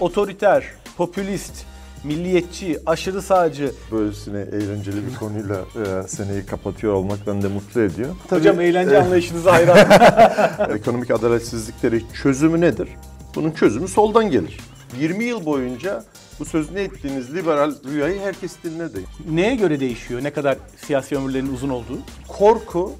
Otoriter, popülist, milliyetçi, aşırı sağcı. Böylesine eğlenceli bir konuyla e, seneyi kapatıyor olmak beni de mutlu ediyor. Hocam eğlence e, anlayışınıza hayran. ekonomik adaletsizlikleri çözümü nedir? Bunun çözümü soldan gelir. 20 yıl boyunca bu sözünü ettiğiniz liberal rüyayı herkes dinledi. Neye göre değişiyor? Ne kadar siyasi ömürlerinin uzun olduğu? Korku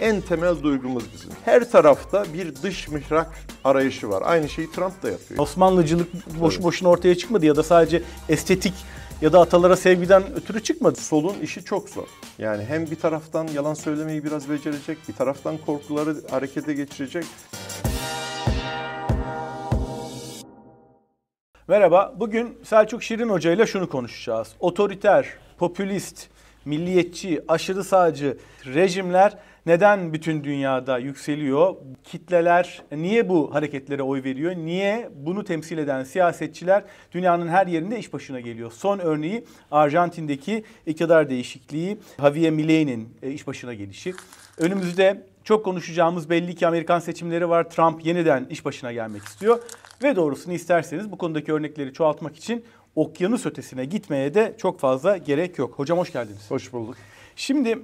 en temel duygumuz bizim. Her tarafta bir dış mihrak arayışı var. Aynı şeyi Trump da yapıyor. Osmanlıcılık boş boşuna ortaya çıkmadı ya da sadece estetik ya da atalara sevgiden ötürü çıkmadı. Solun işi çok zor. Yani hem bir taraftan yalan söylemeyi biraz becerecek, bir taraftan korkuları harekete geçirecek. Merhaba, bugün Selçuk Şirin Hoca ile şunu konuşacağız. Otoriter, popülist, milliyetçi, aşırı sağcı rejimler neden bütün dünyada yükseliyor? Kitleler niye bu hareketlere oy veriyor? Niye bunu temsil eden siyasetçiler dünyanın her yerinde iş başına geliyor? Son örneği Arjantin'deki iktidar değişikliği, Javier Milei'nin e, iş başına gelişi. Önümüzde çok konuşacağımız belli ki Amerikan seçimleri var. Trump yeniden iş başına gelmek istiyor. Ve doğrusunu isterseniz bu konudaki örnekleri çoğaltmak için okyanus ötesine gitmeye de çok fazla gerek yok. Hocam hoş geldiniz. Hoş bulduk. Şimdi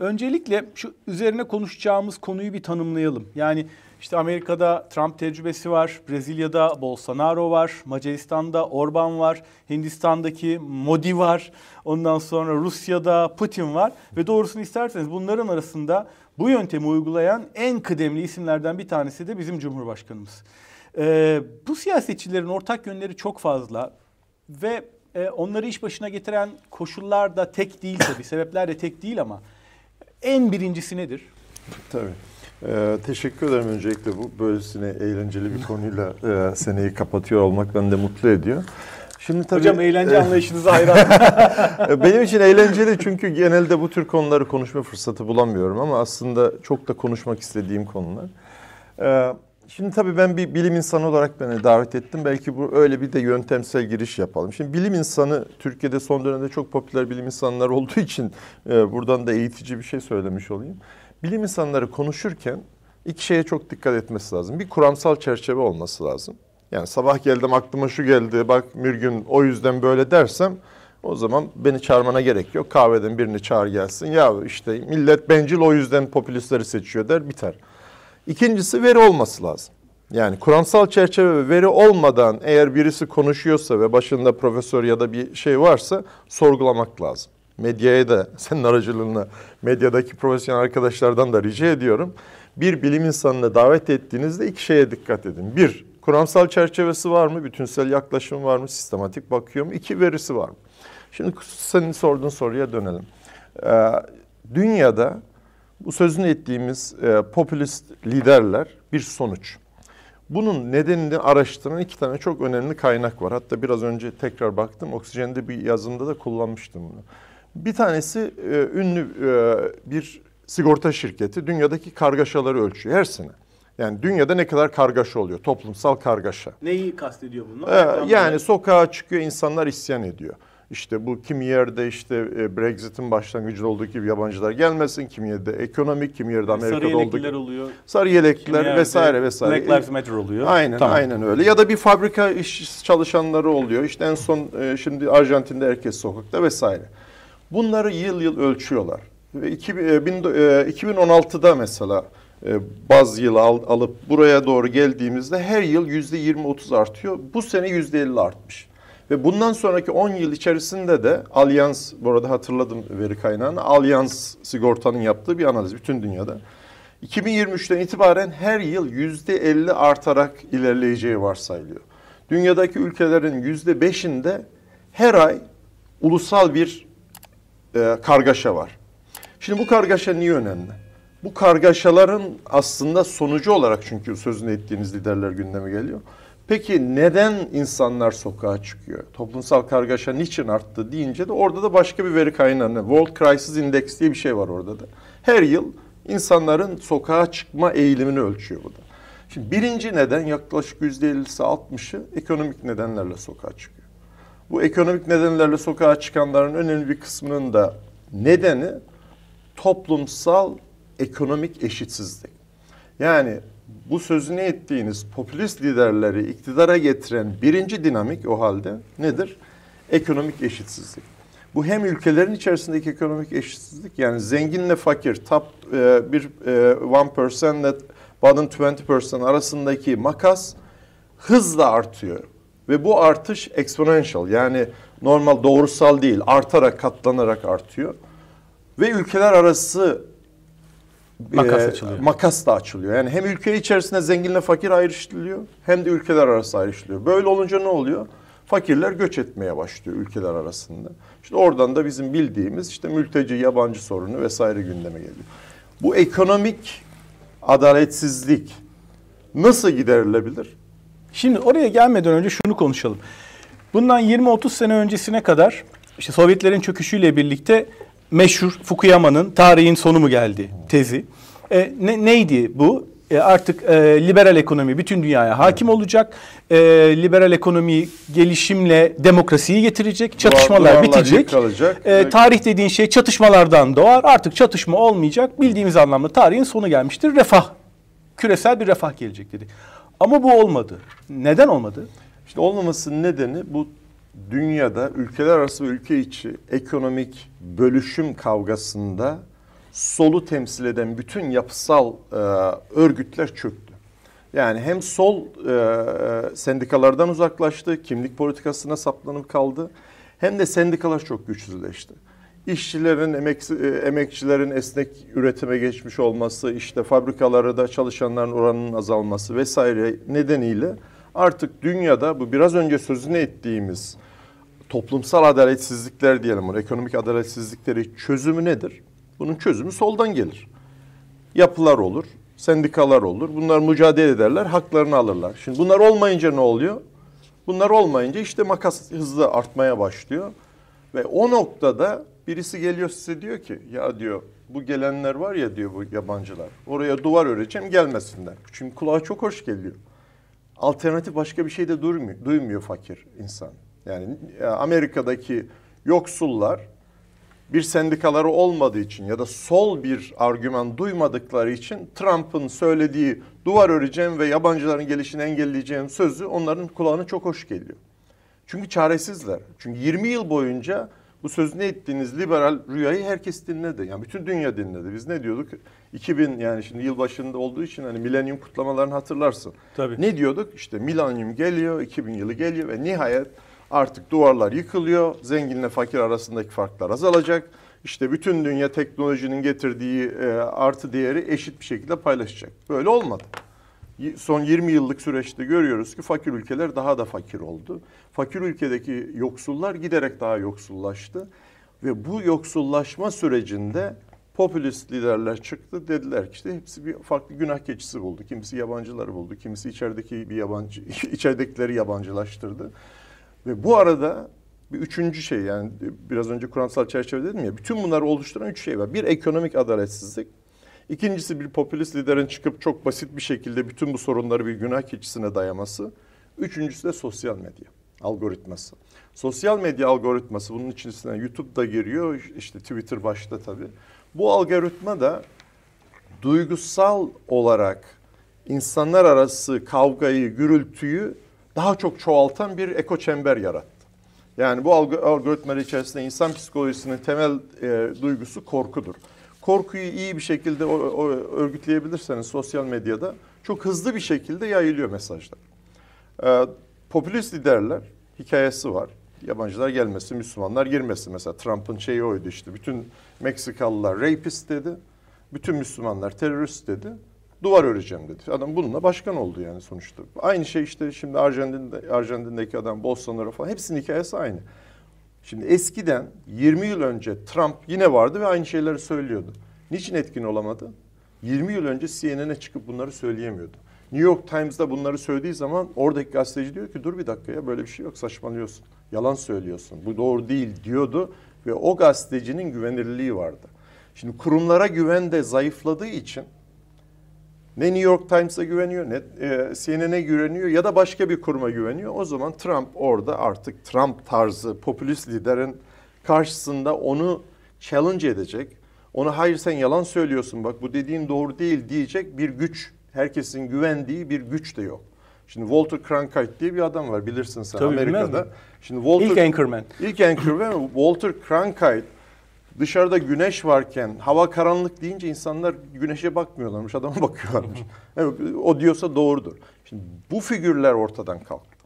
öncelikle şu üzerine konuşacağımız konuyu bir tanımlayalım. Yani işte Amerika'da Trump tecrübesi var, Brezilya'da Bolsonaro var, Macaristan'da Orban var, Hindistan'daki Modi var, ondan sonra Rusya'da Putin var ve doğrusunu isterseniz bunların arasında bu yöntemi uygulayan en kıdemli isimlerden bir tanesi de bizim Cumhurbaşkanımız. Ee, bu siyasetçilerin ortak yönleri çok fazla ve e, onları iş başına getiren koşullar da tek değil tabii, sebepler de tek değil ama en birincisi nedir? Tabii. Ee, teşekkür ederim öncelikle bu böylesine eğlenceli bir konuyla e, seneyi kapatıyor olmak beni de mutlu ediyor. Şimdi tabii, Hocam eğlence e, anlayışınıza hayran. Benim için eğlenceli çünkü genelde bu tür konuları konuşma fırsatı bulamıyorum ama aslında çok da konuşmak istediğim konular. Ee, Şimdi tabii ben bir bilim insanı olarak beni davet ettim. Belki bu öyle bir de yöntemsel giriş yapalım. Şimdi bilim insanı Türkiye'de son dönemde çok popüler bilim insanları olduğu için e, buradan da eğitici bir şey söylemiş olayım. Bilim insanları konuşurken iki şeye çok dikkat etmesi lazım. Bir kuramsal çerçeve olması lazım. Yani sabah geldim aklıma şu geldi bak Mürgün o yüzden böyle dersem o zaman beni çağırmana gerek yok. Kahveden birini çağır gelsin. Ya işte millet bencil o yüzden popülistleri seçiyor der biter. İkincisi veri olması lazım. Yani kuramsal çerçeve ve veri olmadan eğer birisi konuşuyorsa ve başında profesör ya da bir şey varsa sorgulamak lazım. Medyaya da senin aracılığına medyadaki profesyonel arkadaşlardan da rica ediyorum. Bir bilim insanını davet ettiğinizde iki şeye dikkat edin. Bir, kuramsal çerçevesi var mı? Bütünsel yaklaşım var mı? Sistematik bakıyor mu? İki, verisi var mı? Şimdi senin sorduğun soruya dönelim. Ee, dünyada bu sözünü ettiğimiz e, popülist liderler bir sonuç. Bunun nedenini araştıran iki tane çok önemli kaynak var. Hatta biraz önce tekrar baktım. Oksijende bir yazımda da kullanmıştım bunu. Bir tanesi e, ünlü e, bir sigorta şirketi dünyadaki kargaşaları ölçüyor her sene. Yani dünyada ne kadar kargaşa oluyor, toplumsal kargaşa. Neyi kastediyor bunlar? Ee, yani sokağa çıkıyor, insanlar isyan ediyor. İşte bu kimi yerde işte e, Brexit'in başlangıcında olduğu gibi yabancılar gelmesin, kimi yerde ekonomik, kimi yerde Amerika'da sarı gibi. oluyor. Sarı yelekliler vesaire vesaire. Black Lives Matter oluyor. Aynen tamam. aynen öyle. Ya da bir fabrika iş çalışanları oluyor. İşte en son e, şimdi Arjantin'de herkes sokakta vesaire. Bunları yıl yıl ölçüyorlar. Ve 2016'da e, mesela baz yıl alıp buraya doğru geldiğimizde her yıl %20-30 artıyor. Bu sene %50 artmış. Ve bundan sonraki 10 yıl içerisinde de Allianz, bu arada hatırladım veri kaynağını, Allianz sigortanın yaptığı bir analiz bütün dünyada. 2023'ten itibaren her yıl %50 artarak ilerleyeceği varsayılıyor. Dünyadaki ülkelerin %5'inde her ay ulusal bir e, kargaşa var. Şimdi bu kargaşa niye önemli? Bu kargaşaların aslında sonucu olarak çünkü sözünü ettiğiniz liderler gündeme geliyor Peki neden insanlar sokağa çıkıyor? Toplumsal kargaşa niçin arttı deyince de orada da başka bir veri kaynağı. World Crisis Index diye bir şey var orada da. Her yıl insanların sokağa çıkma eğilimini ölçüyor bu da. Şimdi birinci neden yaklaşık %50'si 60'ı ekonomik nedenlerle sokağa çıkıyor. Bu ekonomik nedenlerle sokağa çıkanların önemli bir kısmının da nedeni toplumsal ekonomik eşitsizlik. Yani bu sözünü ettiğiniz popülist liderleri iktidara getiren birinci dinamik o halde nedir? Ekonomik eşitsizlik. Bu hem ülkelerin içerisindeki ekonomik eşitsizlik yani zenginle fakir, top e, bir e, one percent ile bottom 20% arasındaki makas hızla artıyor. Ve bu artış exponential yani normal doğrusal değil artarak katlanarak artıyor. Ve ülkeler arası Makas e, açılıyor. Makas da açılıyor. Yani hem ülke içerisinde zenginle fakir ayrıştırılıyor hem de ülkeler arası ayrıştırılıyor. Böyle olunca ne oluyor? Fakirler göç etmeye başlıyor ülkeler arasında. İşte oradan da bizim bildiğimiz işte mülteci, yabancı sorunu vesaire gündeme geliyor. Bu ekonomik adaletsizlik nasıl giderilebilir? Şimdi oraya gelmeden önce şunu konuşalım. Bundan 20-30 sene öncesine kadar işte Sovyetlerin çöküşüyle birlikte meşhur Fukuyama'nın tarihin sonu mu geldi tezi. E, ne, neydi bu? E, artık e, liberal ekonomi bütün dünyaya hakim olacak. E, liberal ekonomi gelişimle demokrasiyi getirecek. Çatışmalar Duvarlar bitecek. E, tarih dediğin şey çatışmalardan doğar. Artık çatışma olmayacak. Bildiğimiz anlamda tarihin sonu gelmiştir. Refah, küresel bir refah gelecek dedi. Ama bu olmadı. Neden olmadı? İşte olmamasının nedeni bu dünyada ülkeler arası ve ülke içi ekonomik bölüşüm kavgasında solu temsil eden bütün yapısal e, örgütler çöktü. Yani hem sol e, sendikalardan uzaklaştı, kimlik politikasına saplanıp kaldı. Hem de sendikalar çok güçsüzleşti. İşçilerin, emek, e, emekçilerin esnek üretime geçmiş olması, işte fabrikaları da çalışanların oranının azalması vesaire nedeniyle artık dünyada bu biraz önce sözünü ettiğimiz toplumsal adaletsizlikler diyelim, bunu, ekonomik adaletsizlikleri çözümü nedir? Bunun çözümü soldan gelir. Yapılar olur, sendikalar olur. Bunlar mücadele ederler, haklarını alırlar. Şimdi bunlar olmayınca ne oluyor? Bunlar olmayınca işte makas hızlı artmaya başlıyor. Ve o noktada birisi geliyor size diyor ki ya diyor bu gelenler var ya diyor bu yabancılar. Oraya duvar öreceğim gelmesinler. Çünkü kulağa çok hoş geliyor. Alternatif başka bir şey de duymuyor, duymuyor fakir insan. Yani Amerika'daki yoksullar bir sendikaları olmadığı için ya da sol bir argüman duymadıkları için Trump'ın söylediği duvar öreceğim ve yabancıların gelişini engelleyeceğim sözü onların kulağına çok hoş geliyor. Çünkü çaresizler. Çünkü 20 yıl boyunca bu sözünü ettiğiniz liberal rüyayı herkes dinledi. Yani bütün dünya dinledi. Biz ne diyorduk? 2000 yani şimdi yıl başında olduğu için hani milenyum kutlamalarını hatırlarsın. Tabii. Ne diyorduk? İşte milenyum geliyor, 2000 yılı geliyor ve nihayet artık duvarlar yıkılıyor. Zenginle fakir arasındaki farklar azalacak. İşte bütün dünya teknolojinin getirdiği e, artı değeri eşit bir şekilde paylaşacak. Böyle olmadı. Son 20 yıllık süreçte görüyoruz ki fakir ülkeler daha da fakir oldu. Fakir ülkedeki yoksullar giderek daha yoksullaştı. Ve bu yoksullaşma sürecinde popülist liderler çıktı. Dediler ki işte hepsi bir farklı günah keçisi buldu. Kimisi yabancıları buldu. Kimisi içerideki bir yabancı, içeridekileri yabancılaştırdı. Ve bu arada bir üçüncü şey yani biraz önce kuransal çerçeve dedim ya bütün bunları oluşturan üç şey var. Bir ekonomik adaletsizlik. İkincisi bir popülist liderin çıkıp çok basit bir şekilde bütün bu sorunları bir günah keçisine dayaması. Üçüncüsü de sosyal medya algoritması. Sosyal medya algoritması bunun içerisine YouTube'da giriyor işte Twitter başta tabii. Bu algoritma da duygusal olarak insanlar arası kavgayı, gürültüyü daha çok çoğaltan bir eko çember yarattı. Yani bu algoritmalar içerisinde insan psikolojisinin temel e, duygusu korkudur. Korkuyu iyi bir şekilde o, o, örgütleyebilirseniz sosyal medyada çok hızlı bir şekilde yayılıyor mesajlar. E, popülist liderler hikayesi var. Yabancılar gelmesin, Müslümanlar girmesin. Mesela Trump'ın şeyi oydu işte. Bütün Meksikalılar rapist dedi. Bütün Müslümanlar terörist dedi duvar öreceğim dedi. Adam bununla başkan oldu yani sonuçta. Aynı şey işte şimdi Arjantin'de, Arjantin'deki adam Bolsonaro falan hepsinin hikayesi aynı. Şimdi eskiden 20 yıl önce Trump yine vardı ve aynı şeyleri söylüyordu. Niçin etkin olamadı? 20 yıl önce CNN'e çıkıp bunları söyleyemiyordu. New York Times'da bunları söylediği zaman oradaki gazeteci diyor ki dur bir dakika ya böyle bir şey yok saçmalıyorsun. Yalan söylüyorsun. Bu doğru değil diyordu ve o gazetecinin güvenirliği vardı. Şimdi kurumlara güven de zayıfladığı için ne New York Times'a güveniyor ne e, CNN'e güveniyor ya da başka bir kuruma güveniyor. O zaman Trump orada artık Trump tarzı popülist liderin karşısında onu challenge edecek. Ona hayır sen yalan söylüyorsun bak bu dediğin doğru değil diyecek bir güç herkesin güvendiği bir güç de yok. Şimdi Walter Cronkite diye bir adam var bilirsin sen Tabii, Amerika'da. Şimdi Walter İlk Anchorman. İlk Anchorman Walter Cronkite dışarıda güneş varken hava karanlık deyince insanlar güneşe bakmıyorlarmış, adama bakıyorlarmış. Evet, o diyorsa doğrudur. Şimdi bu figürler ortadan kalktı.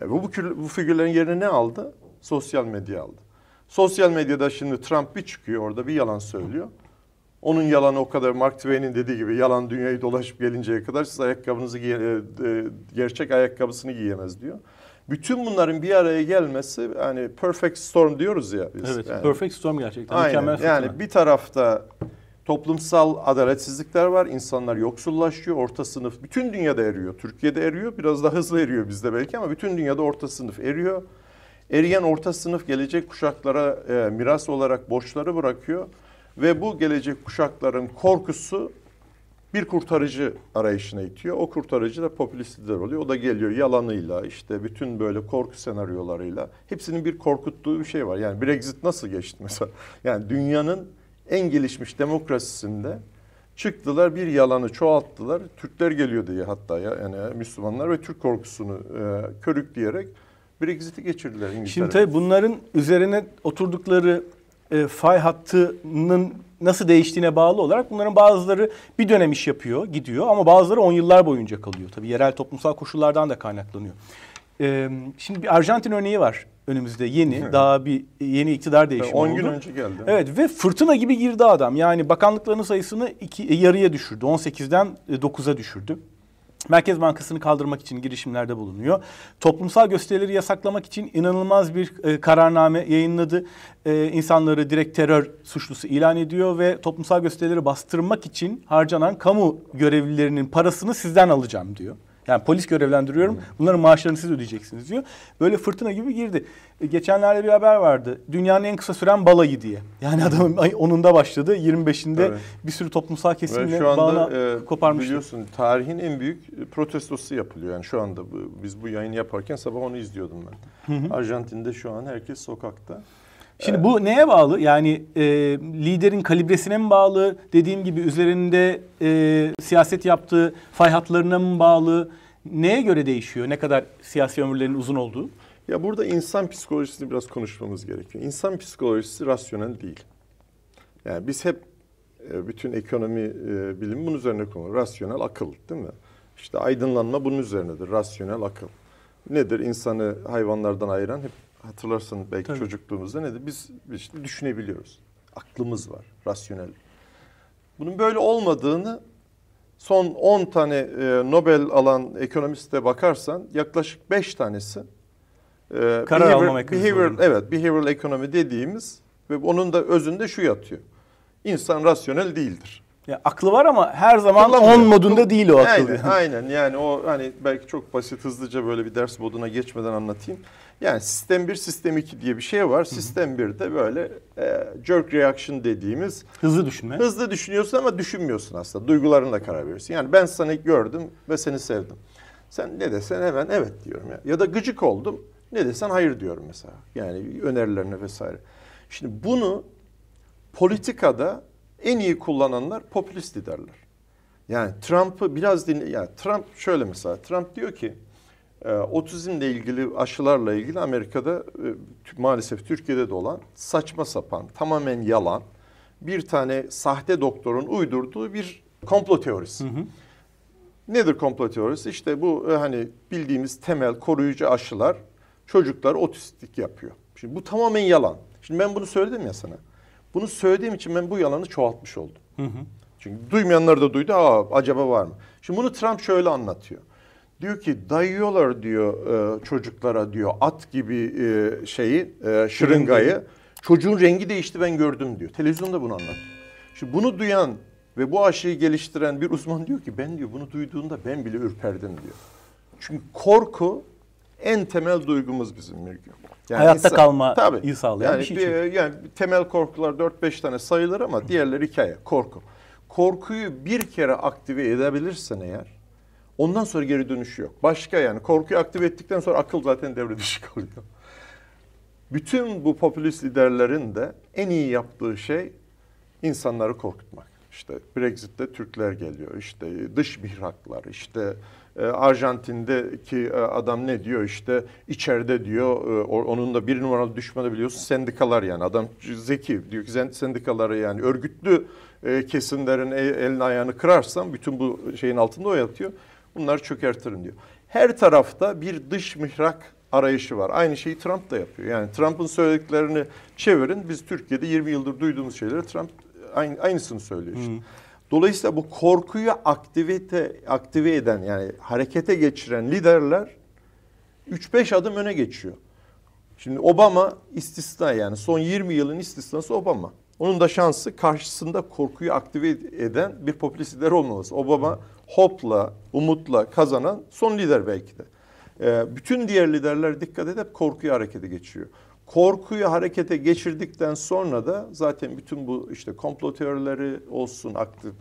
Yani bu, bu, bu figürlerin yerine ne aldı? Sosyal medya aldı. Sosyal medyada şimdi Trump bir çıkıyor orada bir yalan söylüyor. Onun yalanı o kadar Mark Twain'in dediği gibi yalan dünyayı dolaşıp gelinceye kadar siz ayakkabınızı giye, gerçek ayakkabısını giyemez diyor. Bütün bunların bir araya gelmesi hani perfect storm diyoruz ya biz. Evet, Yani- perfect storm gerçekten. Aynen. Mükemmel fırtına. Yani bir tarafta toplumsal adaletsizlikler var. İnsanlar yoksullaşıyor. Orta sınıf bütün dünyada eriyor. Türkiye'de eriyor. Biraz daha hızlı eriyor bizde belki ama bütün dünyada orta sınıf eriyor. Eriyen orta sınıf gelecek kuşaklara e, miras olarak borçları bırakıyor. Ve bu gelecek kuşakların korkusu bir kurtarıcı arayışına itiyor. O kurtarıcı da popülist lider oluyor. O da geliyor yalanıyla işte bütün böyle korku senaryolarıyla. Hepsinin bir korkuttuğu bir şey var. Yani Brexit nasıl geçti mesela? Yani dünyanın en gelişmiş demokrasisinde çıktılar bir yalanı çoğalttılar. Türkler geliyor diye hatta ya yani Müslümanlar ve Türk korkusunu e, körükleyerek Brexit'i geçirdiler İngiltere. Şimdi tabii bunların üzerine oturdukları e, fay hattının nasıl değiştiğine bağlı olarak bunların bazıları bir dönem iş yapıyor, gidiyor ama bazıları on yıllar boyunca kalıyor. Tabii yerel toplumsal koşullardan da kaynaklanıyor. E, şimdi bir Arjantin örneği var önümüzde yeni, daha bir yeni iktidar değişimi 10 oldu. gün önce geldi. Evet ve fırtına gibi girdi adam. Yani bakanlıkların sayısını iki, e, yarıya düşürdü. 18'den e, 9'a düşürdü. Merkez Bankası'nı kaldırmak için girişimlerde bulunuyor. Toplumsal gösterileri yasaklamak için inanılmaz bir e, kararname yayınladı. E, insanları direkt terör suçlusu ilan ediyor ve toplumsal gösterileri bastırmak için harcanan kamu görevlilerinin parasını sizden alacağım diyor. Yani polis görevlendiriyorum. Bunların maaşlarını siz ödeyeceksiniz diyor. Böyle fırtına gibi girdi. E, geçenlerde bir haber vardı. Dünyanın en kısa süren balayı diye. Yani adamın ay 10'unda başladı. 25'inde Evet. bir sürü toplumsal kesimle şu anda bağına e, koparmıştı. biliyorsun tarihin en büyük protestosu yapılıyor. Yani şu anda bu- biz bu yayını yaparken sabah onu izliyordum ben. Arjantin'de şu an herkes sokakta. Şimdi bu neye bağlı? Yani e, liderin kalibresine mi bağlı? Dediğim gibi üzerinde e, siyaset yaptığı fay hatlarına mı bağlı? Neye göre değişiyor? Ne kadar siyasi ömürlerinin uzun olduğu? Ya burada insan psikolojisini biraz konuşmamız gerekiyor. İnsan psikolojisi rasyonel değil. Yani biz hep e, bütün ekonomi e, bilimi bunun üzerine konuşuyoruz. Rasyonel akıl değil mi? İşte aydınlanma bunun üzerinedir. Rasyonel akıl. Nedir insanı hayvanlardan ayıran? Hep hatırlarsan belki Tabii. çocukluğumuzda nedir? Biz işte düşünebiliyoruz. Aklımız var. Rasyonel. Bunun böyle olmadığını son 10 tane e, Nobel alan ekonomiste bakarsan yaklaşık 5 tanesi e, Karar alma mekanizması behavioral, olduğunu. evet behavioral ekonomi dediğimiz ve onun da özünde şu yatıyor. İnsan rasyonel değildir. Ya aklı var ama her zaman. 10 modunda değil o akıl. Aynen, yani. aynen. Yani o hani belki çok basit hızlıca böyle bir ders moduna geçmeden anlatayım. Yani sistem 1, sistem 2 diye bir şey var. Sistem 1'de böyle e, jerk reaction dediğimiz Hızlı düşünme. Hızlı düşünüyorsun ama düşünmüyorsun aslında. Duygularınla karar veriyorsun. Yani ben seni gördüm ve seni sevdim. Sen ne desen hemen evet diyorum ya. Ya da gıcık oldum. Ne desen hayır diyorum mesela. Yani önerilerine vesaire. Şimdi bunu politikada en iyi kullananlar popülist liderler. Yani Trump'ı biraz dinle. Yani Trump şöyle mesela. Trump diyor ki e, otizmle ilgili aşılarla ilgili Amerika'da e, maalesef Türkiye'de de olan saçma sapan, tamamen yalan bir tane sahte doktorun uydurduğu bir komplo teorisi. Nedir komplo teorisi? İşte bu e, hani bildiğimiz temel koruyucu aşılar çocuklar otistik yapıyor. Şimdi bu tamamen yalan. Şimdi ben bunu söyledim ya sana. Bunu söylediğim için ben bu yalanı çoğaltmış oldum. Çünkü duymayanlar da duydu. Aa acaba var mı? Şimdi bunu Trump şöyle anlatıyor. Diyor ki dayıyorlar diyor e, çocuklara diyor at gibi e, şeyi e, şırıngayı. Çocuğun rengi değişti ben gördüm diyor. Televizyonda bunu anlatıyor. Şimdi bunu duyan ve bu aşıyı geliştiren bir uzman diyor ki ben diyor bunu duyduğunda ben bile ürperdim diyor. Çünkü korku en temel duygumuz bizim Mirgü. Hayatta kalmayı sağlayan yani bir şey çünkü. yani temel korkular 4-5 tane sayılır ama diğerleri hikaye, korku. Korkuyu bir kere aktive edebilirsen eğer ondan sonra geri dönüşü yok. Başka yani korkuyu aktive ettikten sonra akıl zaten devre dışı kalıyor. Bütün bu popülist liderlerin de en iyi yaptığı şey insanları korkutmak. İşte Brexit'te Türkler geliyor. İşte dış mihraklar. İşte e, Arjantin'deki e, adam ne diyor? İşte içeride diyor e, onun da bir numaralı düşmanı biliyorsun sendikalar yani. Adam zeki diyor ki sendikaları yani örgütlü kesimlerin el, elini ayağını kırarsan bütün bu şeyin altında o yatıyor. Bunları çökertirim diyor. Her tarafta bir dış mihrak arayışı var. Aynı şeyi Trump da yapıyor. Yani Trump'ın söylediklerini çevirin. Biz Türkiye'de 20 yıldır duyduğumuz şeyleri Trump aynı, aynısını söylüyor işte. Hmm. Dolayısıyla bu korkuyu aktivite aktive eden yani harekete geçiren liderler 3-5 adım öne geçiyor. Şimdi Obama istisna yani son 20 yılın istisnası Obama. Onun da şansı karşısında korkuyu aktive eden bir popülist lider olmaması. Obama hopla, umutla kazanan son lider belki de. Ee, bütün diğer liderler dikkat edip korkuyu harekete geçiyor. Korkuyu harekete geçirdikten sonra da zaten bütün bu işte komplo teorileri olsun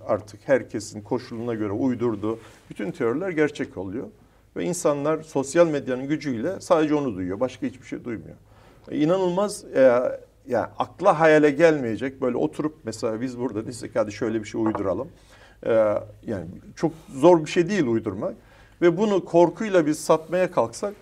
artık herkesin koşuluna göre uydurduğu bütün teoriler gerçek oluyor. Ve insanlar sosyal medyanın gücüyle sadece onu duyuyor. Başka hiçbir şey duymuyor. İnanılmaz e, yani akla hayale gelmeyecek böyle oturup mesela biz burada desek hadi şöyle bir şey uyduralım. E, yani çok zor bir şey değil uydurmak. Ve bunu korkuyla biz satmaya kalksak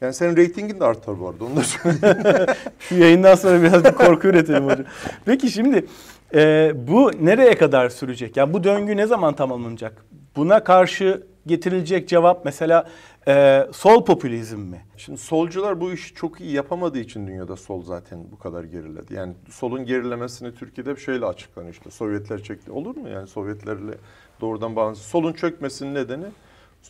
yani senin reytingin de artar bu arada onu. Şu yayından sonra biraz bir korku üretelim hocam. Peki şimdi e, bu nereye kadar sürecek? Yani bu döngü ne zaman tamamlanacak? Buna karşı getirilecek cevap mesela e, sol popülizm mi? Şimdi solcular bu işi çok iyi yapamadığı için dünyada sol zaten bu kadar geriledi. Yani solun gerilemesini Türkiye'de şöyle açıklanıyor işte Sovyetler çekti. Olur mu yani Sovyetlerle doğrudan bağlantısı? Solun çökmesinin nedeni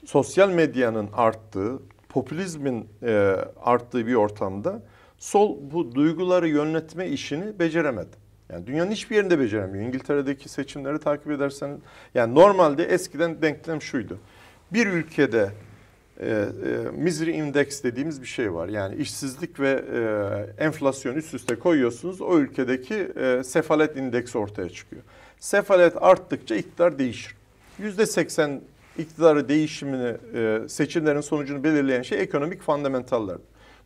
sosyal medyanın arttığı, popülizmin e, arttığı bir ortamda sol bu duyguları yönetme işini beceremedi. Yani dünyanın hiçbir yerinde beceremiyor. İngiltere'deki seçimleri takip edersen yani normalde eskiden denklem şuydu. Bir ülkede e, e, misery index dediğimiz bir şey var. Yani işsizlik ve e, enflasyon üst üste koyuyorsunuz. O ülkedeki e, sefalet indeksi ortaya çıkıyor. Sefalet arttıkça iktidar değişir. Yüzde seksen iktidarı değişimini, e, seçimlerin sonucunu belirleyen şey ekonomik fundamentallar.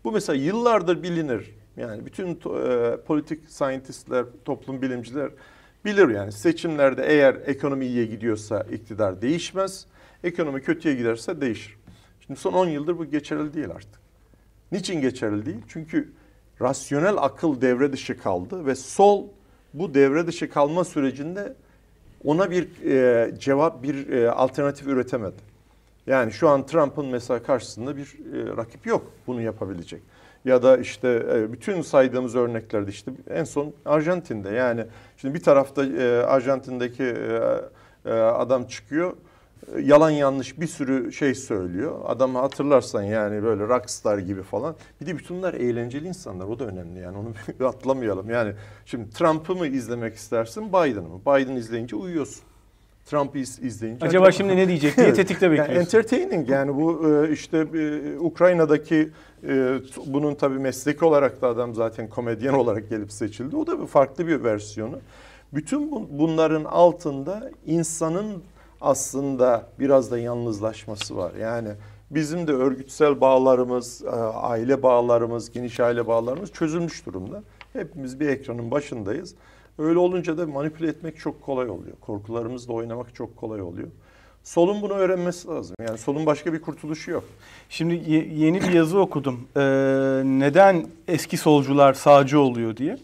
Bu mesela yıllardır bilinir. Yani bütün e, politik scientistler, toplum bilimciler bilir yani seçimlerde eğer ekonomi iyiye gidiyorsa iktidar değişmez. Ekonomi kötüye giderse değişir. Şimdi son 10 yıldır bu geçerli değil artık. Niçin geçerli değil? Çünkü rasyonel akıl devre dışı kaldı ve sol bu devre dışı kalma sürecinde ona bir e, cevap, bir e, alternatif üretemedi. Yani şu an Trump'ın mesela karşısında bir e, rakip yok bunu yapabilecek. Ya da işte e, bütün saydığımız örneklerde işte en son Arjantin'de yani şimdi bir tarafta e, Arjantin'deki e, e, adam çıkıyor yalan yanlış bir sürü şey söylüyor. Adamı hatırlarsan yani böyle rockstar gibi falan. Bir de bütün bunlar eğlenceli insanlar. O da önemli yani onu atlamayalım. Yani şimdi Trump'ı mı izlemek istersin Biden'ı mı? Biden izleyince uyuyorsun. Trump'ı izleyince... Acaba şimdi ne diyecek diye tetikte bekliyorsun. yani entertaining yani bu e, işte e, Ukrayna'daki e, bunun tabii mesleki olarak da adam zaten komedyen olarak gelip seçildi. O da bir farklı bir versiyonu. Bütün bunların altında insanın aslında biraz da yalnızlaşması var. Yani bizim de örgütsel bağlarımız, e, aile bağlarımız, geniş aile bağlarımız çözülmüş durumda. Hepimiz bir ekranın başındayız. Öyle olunca da manipüle etmek çok kolay oluyor. Korkularımızla oynamak çok kolay oluyor. Solun bunu öğrenmesi lazım. Yani solun başka bir kurtuluşu yok. Şimdi yeni bir yazı okudum. Ee, neden eski solcular sağcı oluyor diye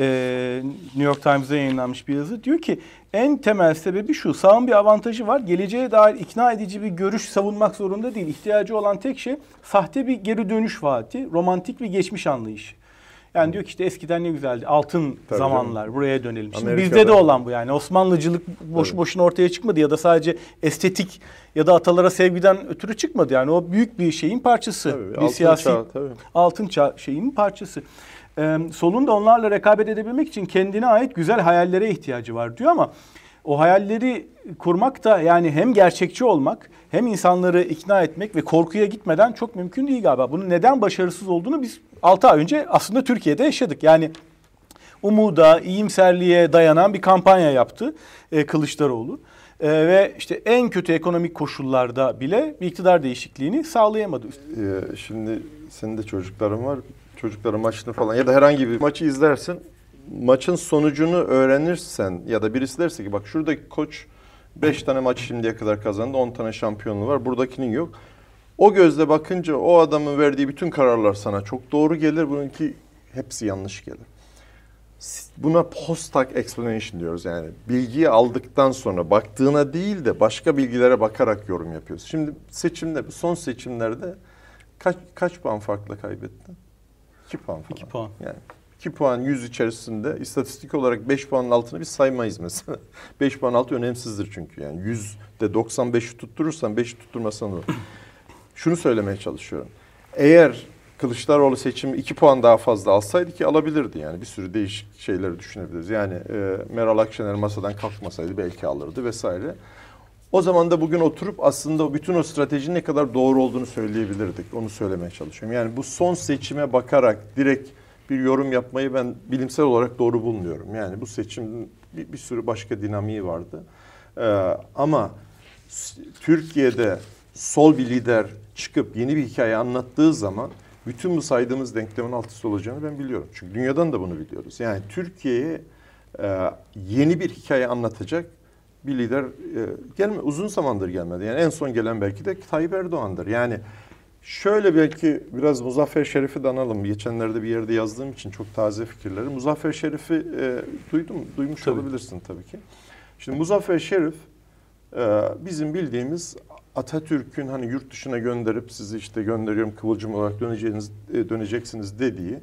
e, New York Times'da yayınlanmış bir yazı. Diyor ki en temel sebebi şu. Sağın bir avantajı var. Geleceğe dair ikna edici bir görüş savunmak zorunda değil. İhtiyacı olan tek şey sahte bir geri dönüş vaati, romantik bir geçmiş anlayışı. Yani diyor ki işte eskiden ne güzeldi. Altın Tabii zamanlar. Canım. Buraya dönelim. Şimdi Amerika'da. bizde de olan bu yani. Osmanlıcılık boş Tabii. boşuna ortaya çıkmadı ya da sadece estetik ya da atalara sevgiden ötürü çıkmadı. Yani o büyük bir şeyin parçası. Tabii, bir altın siyasi çağ, tabii. altın çağ şeyinin parçası e, solun da onlarla rekabet edebilmek için kendine ait güzel hayallere ihtiyacı var diyor ama o hayalleri kurmak da yani hem gerçekçi olmak hem insanları ikna etmek ve korkuya gitmeden çok mümkün değil galiba. Bunun neden başarısız olduğunu biz 6 ay önce aslında Türkiye'de yaşadık. Yani umuda, iyimserliğe dayanan bir kampanya yaptı e, Kılıçdaroğlu. E, ve işte en kötü ekonomik koşullarda bile bir iktidar değişikliğini sağlayamadı. Ee, şimdi senin de çocukların var çocukların maçını falan ya da herhangi bir maçı izlersin. maçın sonucunu öğrenirsen ya da birisi derse ki bak şuradaki koç 5 tane maç şimdiye kadar kazandı 10 tane şampiyonluğu var buradakinin yok. O gözle bakınca o adamın verdiği bütün kararlar sana çok doğru gelir. Bununki hepsi yanlış gelir. Buna post-hoc explanation diyoruz yani. Bilgiyi aldıktan sonra baktığına değil de başka bilgilere bakarak yorum yapıyoruz. Şimdi seçimde, son seçimlerde kaç, kaç puan farkla kaybettin? 2 puan falan. 2 puan. Yani 2 puan 100 içerisinde istatistik olarak 5 puanın altını biz saymayız mesela. 5 puan altı önemsizdir çünkü yani 100'de 95'i tutturursan 5'i tutturmasan olur. Şunu söylemeye çalışıyorum. Eğer Kılıçdaroğlu seçimi 2 puan daha fazla alsaydı ki alabilirdi yani bir sürü değişik şeyleri düşünebiliriz. Yani e, Meral Akşener masadan kalkmasaydı belki alırdı vesaire. O zaman da bugün oturup aslında bütün o stratejinin ne kadar doğru olduğunu söyleyebilirdik. Onu söylemeye çalışıyorum. Yani bu son seçime bakarak direkt bir yorum yapmayı ben bilimsel olarak doğru bulmuyorum. Yani bu seçim bir, bir sürü başka dinamiği vardı. Ee, ama Türkiye'de sol bir lider çıkıp yeni bir hikaye anlattığı zaman bütün bu saydığımız denklemin altısı olacağını ben biliyorum. Çünkü dünyadan da bunu biliyoruz. Yani Türkiye'ye e, yeni bir hikaye anlatacak bir lider e, gelme uzun zamandır gelmedi. Yani en son gelen belki de Tayyip Erdoğan'dır. Yani şöyle belki biraz Muzaffer Şerif'i de analım. Geçenlerde bir yerde yazdığım için çok taze fikirleri. Muzaffer Şerif'i e, duydum, duymuş tabii. olabilirsin tabii ki. Şimdi Muzaffer Şerif e, bizim bildiğimiz Atatürk'ün hani yurt dışına gönderip sizi işte gönderiyorum kıvılcım olarak döneceğiniz e, döneceksiniz dediği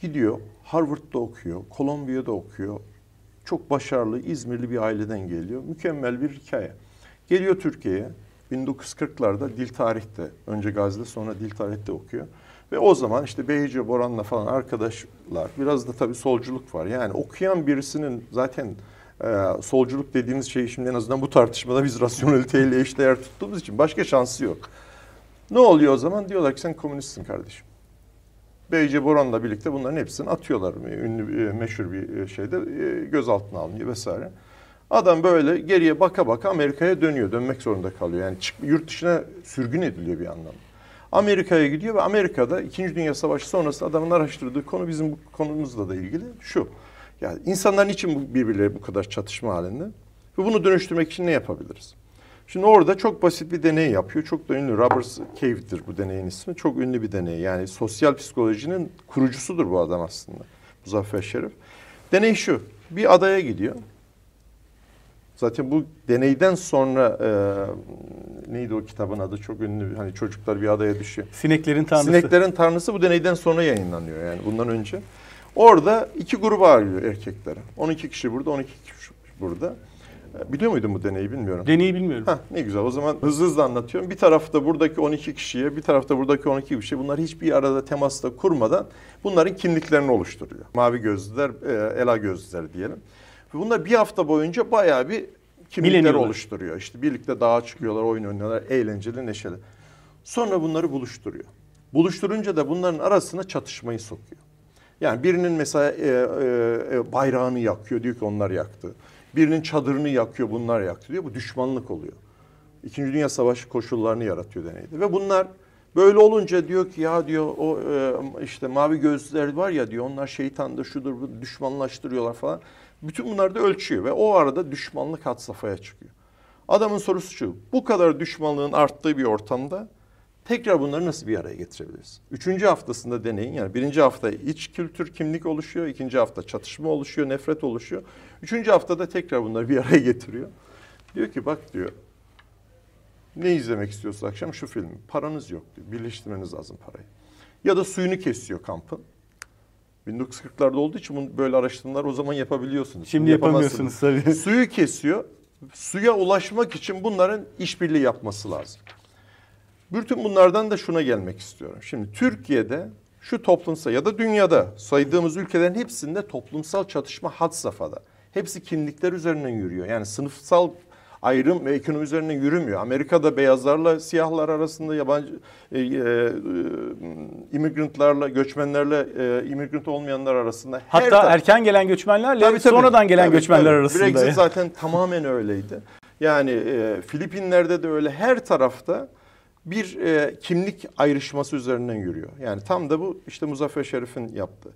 gidiyor. Harvard'da okuyor, Kolombiya'da okuyor. Çok başarılı İzmirli bir aileden geliyor. Mükemmel bir hikaye. Geliyor Türkiye'ye. 1940'larda dil tarihte, önce Gazi'de sonra dil tarihte okuyor. Ve o zaman işte Beyce Boran'la falan arkadaşlar, biraz da tabii solculuk var. Yani okuyan birisinin zaten e, solculuk dediğimiz şey şimdi en azından bu tartışmada biz rasyoneliteyle eşdeğer tuttuğumuz için başka şansı yok. Ne oluyor o zaman? Diyorlar ki sen komünistsin kardeşim. Beyce Boran'la birlikte bunların hepsini atıyorlar. Ünlü, e, meşhur bir e, şeyde e, gözaltına alınıyor vesaire. Adam böyle geriye baka baka Amerika'ya dönüyor. Dönmek zorunda kalıyor. Yani çık, yurt dışına sürgün ediliyor bir anlamda. Amerika'ya gidiyor ve Amerika'da 2. Dünya Savaşı sonrası adamın araştırdığı konu bizim bu konumuzla da ilgili şu. Yani insanlar için birbirleri bu kadar çatışma halinde? Ve bunu dönüştürmek için ne yapabiliriz? Şimdi orada çok basit bir deney yapıyor. Çok da ünlü. Roberts Cave'dir bu deneyin ismi. Çok ünlü bir deney. Yani sosyal psikolojinin kurucusudur bu adam aslında. Muzaffer Şerif. Deney şu. Bir adaya gidiyor. Zaten bu deneyden sonra e, neydi o kitabın adı çok ünlü hani çocuklar bir adaya düşüyor. Sineklerin Tanrısı. Sineklerin Tanrısı bu deneyden sonra yayınlanıyor yani bundan önce. Orada iki gruba ayrılıyor erkekleri. 12 kişi burada, 12 kişi burada. Biliyor muydun bu deneyi bilmiyorum. Deneyi bilmiyorum. Heh, ne güzel o zaman hızlı hızlı anlatıyorum. Bir tarafta buradaki 12 kişiye, bir tarafta buradaki 12 kişi bunlar hiçbir arada temasta kurmadan bunların kimliklerini oluşturuyor. Mavi gözlüler, e, ela gözlüler diyelim. Ve bunlar bir hafta boyunca bayağı bir kimlikler oluşturuyor. İşte birlikte dağa çıkıyorlar, oyun oynuyorlar, eğlenceli, neşeli. Sonra bunları buluşturuyor. Buluşturunca da bunların arasına çatışmayı sokuyor. Yani birinin mesela e, e, e, bayrağını yakıyor diyor ki onlar yaktı. Birinin çadırını yakıyor bunlar yaktı diyor. Bu düşmanlık oluyor. İkinci Dünya Savaşı koşullarını yaratıyor deneyde. Ve bunlar böyle olunca diyor ki ya diyor o e, işte mavi gözler var ya diyor onlar şeytandır şudur bu düşmanlaştırıyorlar falan. Bütün bunlar da ölçüyor ve o arada düşmanlık had safhaya çıkıyor. Adamın sorusu şu. Bu kadar düşmanlığın arttığı bir ortamda tekrar bunları nasıl bir araya getirebiliriz? Üçüncü haftasında deneyin. Yani birinci hafta iç kültür kimlik oluşuyor. ikinci hafta çatışma oluşuyor, nefret oluşuyor. Üçüncü haftada tekrar bunları bir araya getiriyor. Diyor ki bak diyor ne izlemek istiyorsunuz akşam şu film. Paranız yok diyor. Birleştirmeniz lazım parayı. Ya da suyunu kesiyor kampın. 1940'larda olduğu için bunu böyle araştırmalar o zaman yapabiliyorsunuz. Şimdi yapamıyorsunuz tabii. Suyu kesiyor. Suya ulaşmak için bunların işbirliği yapması lazım. Bütün bunlardan da şuna gelmek istiyorum. Şimdi Türkiye'de şu toplumsal ya da dünyada saydığımız ülkelerin hepsinde toplumsal çatışma had safhada. Hepsi kimlikler üzerinden yürüyor. Yani sınıfsal ayrım ve ekonomi üzerine yürümüyor. Amerika'da beyazlarla siyahlar arasında yabancı e, e, imigrantlarla, göçmenlerle e, imigrant olmayanlar arasında. Hatta taraf... erken gelen göçmenlerle tabii, tabii, sonradan gelen tabii, göçmenler tabii. arasında. Brexit zaten tamamen öyleydi. Yani e, Filipinler'de de öyle her tarafta bir e, kimlik ayrışması üzerinden yürüyor. Yani tam da bu işte Muzaffer Şerif'in yaptığı.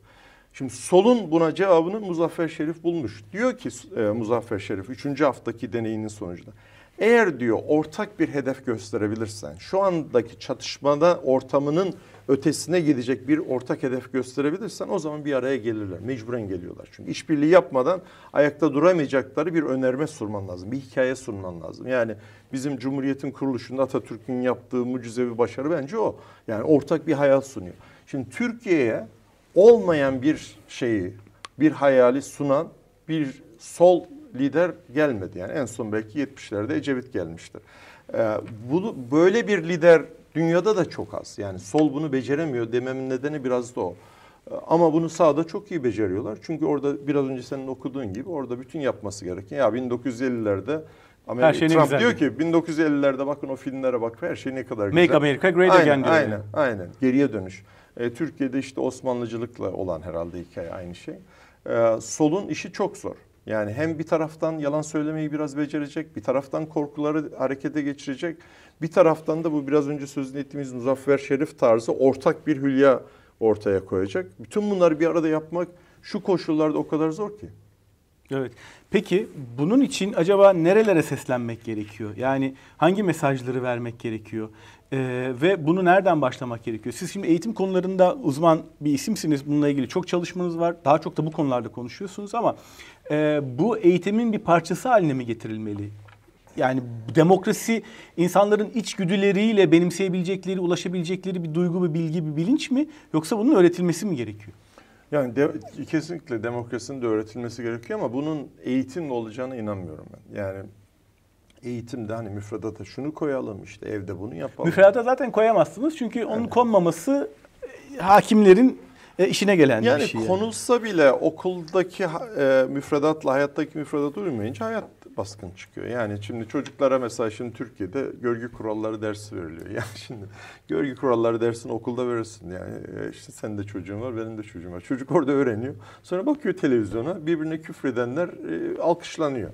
Şimdi solun buna cevabını Muzaffer Şerif bulmuş. Diyor ki e, Muzaffer Şerif 3. haftaki deneyinin sonucunda. Eğer diyor ortak bir hedef gösterebilirsen, şu andaki çatışmada ortamının ötesine gidecek bir ortak hedef gösterebilirsen o zaman bir araya gelirler. Mecburen geliyorlar. Çünkü işbirliği yapmadan ayakta duramayacakları bir önerme sunman lazım. Bir hikaye sunman lazım. Yani bizim Cumhuriyet'in kuruluşunda Atatürk'ün yaptığı mucizevi başarı bence o. Yani ortak bir hayal sunuyor. Şimdi Türkiye'ye olmayan bir şeyi, bir hayali sunan bir sol lider gelmedi. Yani en son belki 70'lerde Ecevit gelmiştir. Ee, bunu böyle bir lider dünyada da çok az. Yani sol bunu beceremiyor dememin nedeni biraz da o. Ama bunu sağda çok iyi beceriyorlar. Çünkü orada biraz önce senin okuduğun gibi orada bütün yapması gereken ya 1950'lerde Amerika, Her şey Trump güzel diyor ki 1950'lerde bakın o filmlere bak her şey ne kadar Make güzel. America Great aynen, Again diyor. Aynen, yani. aynen. Geriye dönüş. E, Türkiye'de işte Osmanlıcılıkla olan herhalde hikaye aynı şey. E, solun işi çok zor. Yani hem bir taraftan yalan söylemeyi biraz becerecek, bir taraftan korkuları harekete geçirecek, bir taraftan da bu biraz önce sözünü ettiğimiz Muzaffer Şerif tarzı ortak bir hülya ortaya koyacak. Bütün bunları bir arada yapmak şu koşullarda o kadar zor ki. Evet. Peki bunun için acaba nerelere seslenmek gerekiyor? Yani hangi mesajları vermek gerekiyor? Ee, ve bunu nereden başlamak gerekiyor? Siz şimdi eğitim konularında uzman bir isimsiniz. Bununla ilgili çok çalışmanız var. Daha çok da bu konularda konuşuyorsunuz ama e, bu eğitimin bir parçası haline mi getirilmeli? Yani demokrasi insanların içgüdüleriyle benimseyebilecekleri, ulaşabilecekleri bir duygu, bir bilgi, bir bilinç mi? Yoksa bunun öğretilmesi mi gerekiyor? Yani de, kesinlikle demokrasinin de öğretilmesi gerekiyor ama bunun eğitimle olacağına inanmıyorum ben. Yani eğitimde hani müfredata şunu koyalım işte evde bunu yapalım. Müfredata zaten koyamazsınız çünkü onun konmaması e, hakimlerin e, işine gelen yani bir şey. Yani. konulsa bile okuldaki e, müfredatla hayattaki müfredat uymayınca hayat baskın çıkıyor. Yani şimdi çocuklara mesela şimdi Türkiye'de görgü kuralları dersi veriliyor. Yani şimdi görgü kuralları dersini okulda verirsin. Yani e, işte senin de çocuğun var, benim de çocuğum var. Çocuk orada öğreniyor. Sonra bakıyor televizyona birbirine küfredenler e, alkışlanıyor.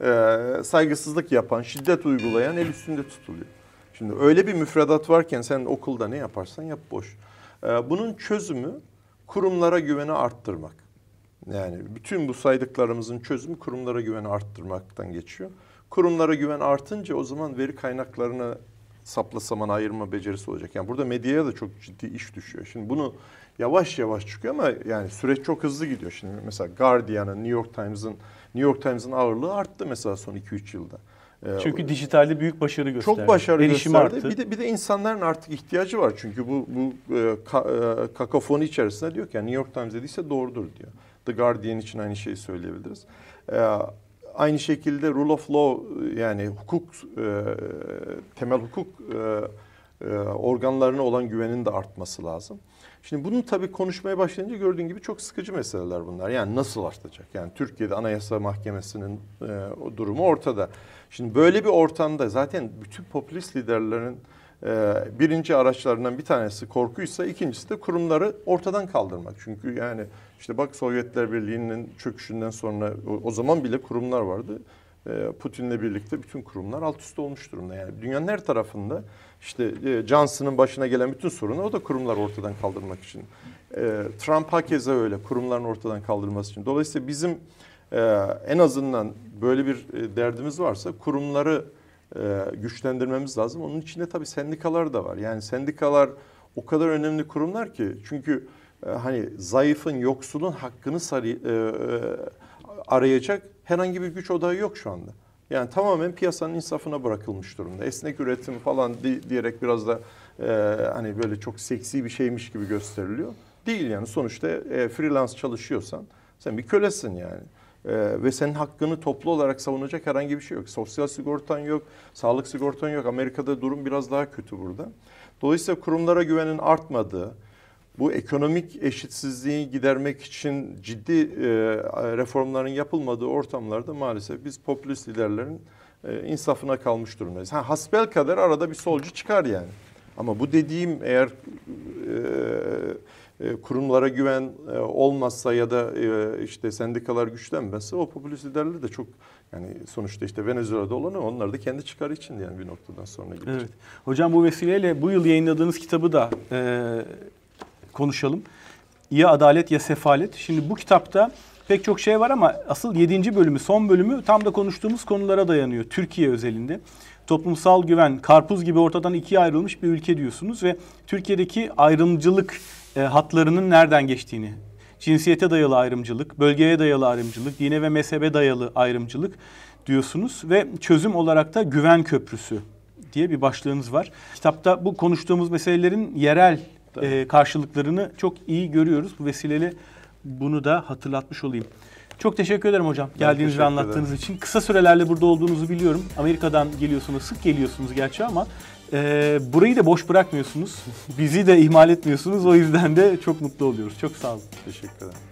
E, saygısızlık yapan, şiddet uygulayan el üstünde tutuluyor. Şimdi öyle bir müfredat varken sen okulda ne yaparsan yap boş. E, bunun çözümü kurumlara güveni arttırmak. Yani bütün bu saydıklarımızın çözümü kurumlara güveni arttırmaktan geçiyor. Kurumlara güven artınca o zaman veri kaynaklarını sapla saman ayırma becerisi olacak. Yani burada medyaya da çok ciddi iş düşüyor. Şimdi bunu yavaş yavaş çıkıyor ama yani süreç çok hızlı gidiyor. Şimdi mesela Guardian'ın, New York Times'ın New York Times'ın ağırlığı arttı mesela son 2-3 yılda. Ee, Çünkü dijitalde büyük başarı gösterdi. çok başarılı Erişim gösterdi. arttı. Bir de bir de insanların artık ihtiyacı var. Çünkü bu bu e, ka, e, kakafoni içerisinde diyor ki yani New York Times dediyse doğrudur diyor. The Guardian için aynı şeyi söyleyebiliriz. E, aynı şekilde rule of law yani hukuk e, temel hukuk e, e, organlarına olan güvenin de artması lazım. Şimdi bunu tabii konuşmaya başlayınca gördüğün gibi çok sıkıcı meseleler bunlar. Yani nasıl artacak? Yani Türkiye'de Anayasa Mahkemesi'nin e, durumu ortada. Şimdi böyle bir ortamda zaten bütün popülist liderlerin e, birinci araçlarından bir tanesi korkuysa ikincisi de kurumları ortadan kaldırmak. Çünkü yani işte bak Sovyetler Birliği'nin çöküşünden sonra o, o zaman bile kurumlar vardı. E, Putin'le birlikte bütün kurumlar alt üst olmuş durumda. Yani dünyanın her tarafında işte e, Johnson'ın başına gelen bütün sorunu o da kurumlar ortadan kaldırmak için. E, Trump hakeza öyle kurumların ortadan kaldırması için. Dolayısıyla bizim e, en azından böyle bir e, derdimiz varsa kurumları e, güçlendirmemiz lazım. Onun içinde tabii sendikalar da var. Yani sendikalar o kadar önemli kurumlar ki çünkü e, hani zayıfın, yoksulun hakkını sarı, e, e, arayacak herhangi bir güç odağı yok şu anda. Yani tamamen piyasanın insafına bırakılmış durumda. Esnek üretim falan di- diyerek biraz da e, hani böyle çok seksi bir şeymiş gibi gösteriliyor. Değil yani sonuçta e, freelance çalışıyorsan sen bir kölesin yani. E, ve senin hakkını toplu olarak savunacak herhangi bir şey yok. Sosyal sigortan yok, sağlık sigortan yok. Amerika'da durum biraz daha kötü burada. Dolayısıyla kurumlara güvenin artmadığı, bu ekonomik eşitsizliği gidermek için ciddi e, reformların yapılmadığı ortamlarda maalesef biz popülist liderlerin e, insafına kalmış durumdayız. Ha, hasbel kadar arada bir solcu çıkar yani. Ama bu dediğim eğer e, kurumlara güven e, olmazsa ya da e, işte sendikalar güçlenmezse o popülist liderler de çok yani sonuçta işte Venezuela'da olanı onlar da kendi çıkarı için yani bir noktadan sonra gidecek. Evet. Hocam bu vesileyle bu yıl yayınladığınız kitabı da e, konuşalım. Ya adalet ya sefalet. Şimdi bu kitapta pek çok şey var ama asıl 7. bölümü, son bölümü tam da konuştuğumuz konulara dayanıyor. Türkiye özelinde. Toplumsal güven, karpuz gibi ortadan ikiye ayrılmış bir ülke diyorsunuz ve Türkiye'deki ayrımcılık e, hatlarının nereden geçtiğini, cinsiyete dayalı ayrımcılık, bölgeye dayalı ayrımcılık, dine ve mezhebe dayalı ayrımcılık diyorsunuz ve çözüm olarak da güven köprüsü diye bir başlığınız var. Kitapta bu konuştuğumuz meselelerin yerel e, karşılıklarını çok iyi görüyoruz. Bu vesileyle bunu da hatırlatmış olayım. Çok teşekkür ederim hocam geldiğiniz ve anlattığınız için. Kısa sürelerle burada olduğunuzu biliyorum. Amerika'dan geliyorsunuz, sık geliyorsunuz gerçi ama e, burayı da boş bırakmıyorsunuz. Bizi de ihmal etmiyorsunuz. O yüzden de çok mutlu oluyoruz. Çok sağ olun. Teşekkür ederim.